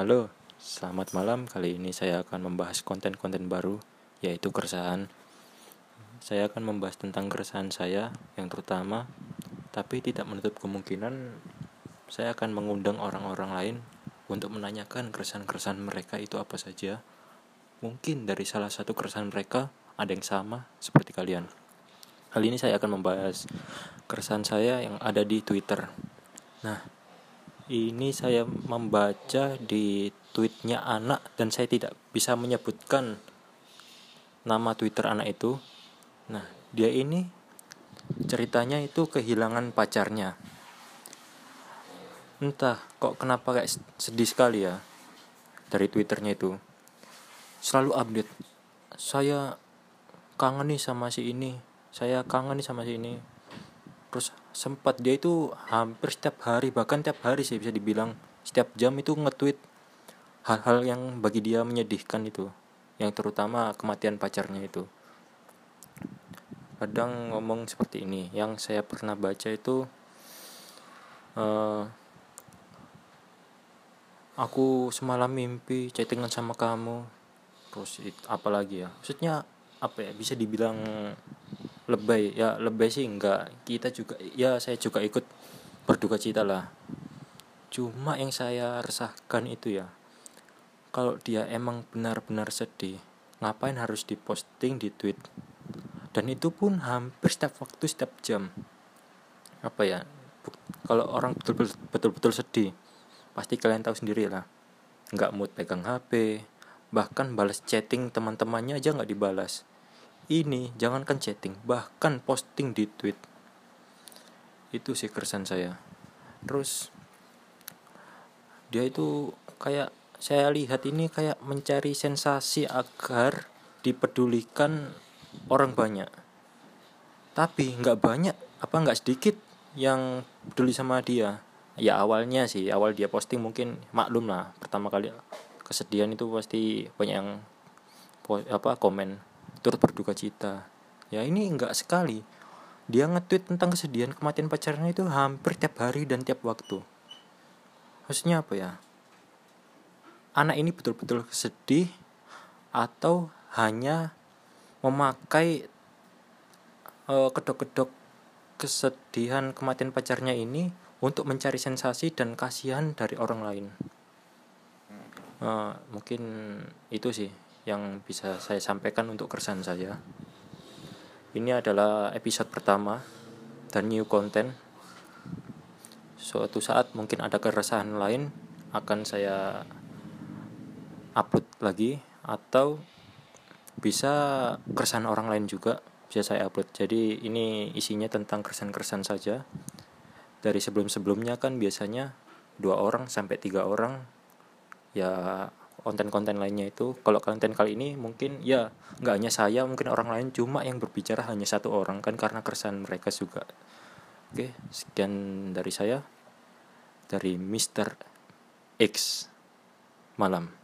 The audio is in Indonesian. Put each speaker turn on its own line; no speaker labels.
Halo, selamat malam. Kali ini saya akan membahas konten-konten baru, yaitu keresahan. Saya akan membahas tentang keresahan saya yang terutama, tapi tidak menutup kemungkinan saya akan mengundang orang-orang lain untuk menanyakan keresahan-keresahan mereka itu apa saja. Mungkin dari salah satu keresahan mereka ada yang sama seperti kalian. Kali ini saya akan membahas keresahan saya yang ada di Twitter. Nah, ini saya membaca di tweetnya anak dan saya tidak bisa menyebutkan nama Twitter anak itu. Nah, dia ini ceritanya itu kehilangan pacarnya. Entah kok kenapa kayak sedih sekali ya dari Twitternya itu. Selalu update. Saya kangen nih sama si ini. Saya kangen nih sama si ini terus sempat dia itu hampir setiap hari bahkan setiap hari sih bisa dibilang. Setiap jam itu nge-tweet hal-hal yang bagi dia menyedihkan itu yang terutama kematian pacarnya itu. Kadang ngomong seperti ini yang saya pernah baca itu uh, aku semalam mimpi chattingan sama kamu. Terus apalagi ya? Maksudnya apa ya? Bisa dibilang lebay. Ya lebay sih enggak. Kita juga ya saya juga ikut berduka cita lah. Cuma yang saya resahkan itu ya kalau dia emang benar-benar sedih ngapain harus diposting di tweet? Dan itu pun hampir setiap waktu setiap jam. Apa ya kalau orang betul-betul sedih pasti kalian tahu sendiri lah. Nggak mood pegang HP bahkan balas chatting teman-temannya aja nggak dibalas ini jangankan chatting bahkan posting di tweet. Itu sih keresahan saya. Terus dia itu kayak saya lihat ini kayak mencari sensasi agar dipedulikan orang banyak. Tapi nggak banyak apa nggak sedikit yang peduli sama dia. Ya awalnya sih awal dia posting mungkin maklum lah pertama kali kesedihan itu pasti banyak yang apa komen turut berduka cita. Ya ini enggak sekali. Dia nge-tweet tentang kesedihan kematian pacarnya itu hampir tiap hari dan tiap waktu. Maksudnya apa ya? Anak ini betul-betul sedih atau hanya memakai uh, kedok-kedok kesedihan kematian pacarnya ini untuk mencari sensasi dan kasihan dari orang lain? Uh, mungkin itu sih yang bisa saya sampaikan untuk keresahan saya. Ini adalah episode pertama dan new content. Suatu saat mungkin ada keresahan lain akan saya upload lagi atau bisa keresahan orang lain juga bisa saya upload. Jadi ini isinya tentang keresahan-keresahan saja. Dari sebelum-sebelumnya kan biasanya dua orang sampai tiga orang ya konten-konten lainnya itu kalau konten kali ini mungkin ya nggak hanya saya mungkin orang lain cuma yang berbicara hanya satu orang kan karena keresahan mereka juga oke sekian dari saya dari Mr. X malam